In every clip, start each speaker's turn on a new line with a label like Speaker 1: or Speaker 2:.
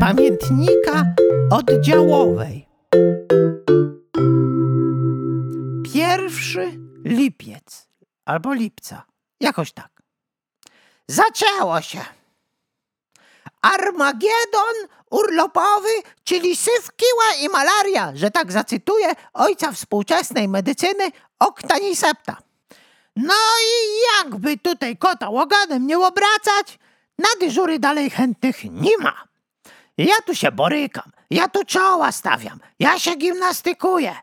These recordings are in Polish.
Speaker 1: pamiętnika oddziałowej. Pierwszy lipiec albo lipca, jakoś tak. Zaczęło się. Armagedon urlopowy, czyli syf, kiła i malaria, że tak zacytuję ojca współczesnej medycyny Octanisepta. No i jakby tutaj kota łoganem nie obracać, na dyżury dalej chętnych nie ma. Ja tu się borykam, ja tu czoła stawiam, ja się gimnastykuję.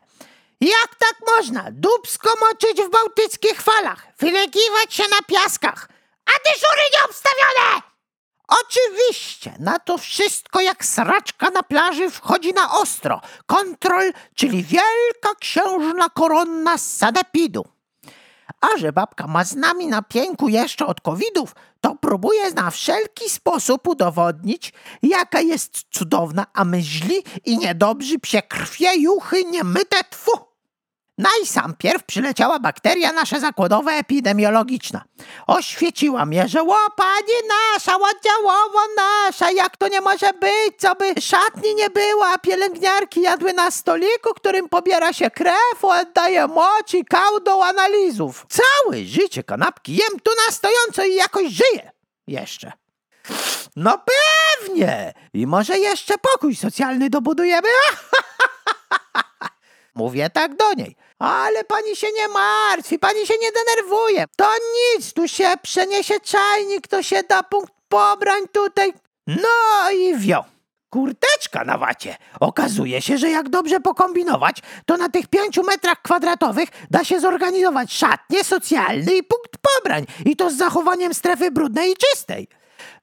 Speaker 1: Jak tak można dubsko moczyć w bałtyckich falach, wylegiwać się na piaskach, a dyżury nieobstawione? Oczywiście, na to wszystko jak sraczka na plaży wchodzi na ostro. Kontrol, czyli wielka księżna koronna z sadepidu. A że babka ma z nami na pięku jeszcze od covidów, to próbuje na wszelki sposób udowodnić, jaka jest cudowna, a my źli i niedobrzy psie krwie, juchy, niemyte tfu. No i sam pierw przyleciała bakteria nasza zakładowa epidemiologiczna. Oświeciła mnie, że łopanie nasza, oddziałowo nasza, jak to nie może być, co by szatni nie było, a pielęgniarki jadły na stoliku, którym pobiera się krew, oddaje moc i kał do analizów. Całe życie kanapki jem tu na stojąco i jakoś żyję. Jeszcze. No pewnie! I może jeszcze pokój socjalny dobudujemy? Mówię tak do niej. Ale pani się nie martwi, pani się nie denerwuje. To nic, tu się przeniesie czajnik, to się da punkt pobrań tutaj. No i wio. Kurteczka na wacie. Okazuje się, że jak dobrze pokombinować, to na tych pięciu metrach kwadratowych da się zorganizować szatnie, socjalny i punkt pobrań. I to z zachowaniem strefy brudnej i czystej.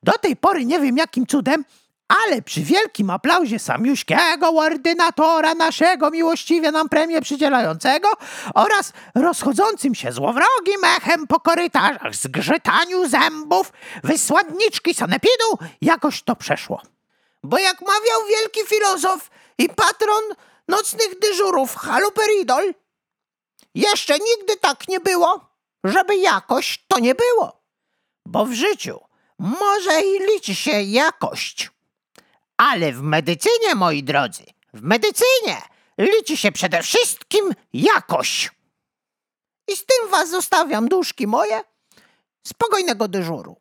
Speaker 1: Do tej pory nie wiem jakim cudem, ale przy wielkim aplauzie samiuśkiego ordynatora naszego miłościwie nam premię przydzielającego oraz rozchodzącym się złowrogim echem po korytarzach zgrzytaniu zębów wysładniczki sanepidu jakoś to przeszło. Bo jak mawiał wielki filozof i patron nocnych dyżurów Haluperidol, jeszcze nigdy tak nie było, żeby jakoś to nie było. Bo w życiu może i liczy się jakość. Ale w medycynie, moi drodzy, w medycynie liczy się przede wszystkim jakość. I z tym was zostawiam, duszki moje, spokojnego dyżuru.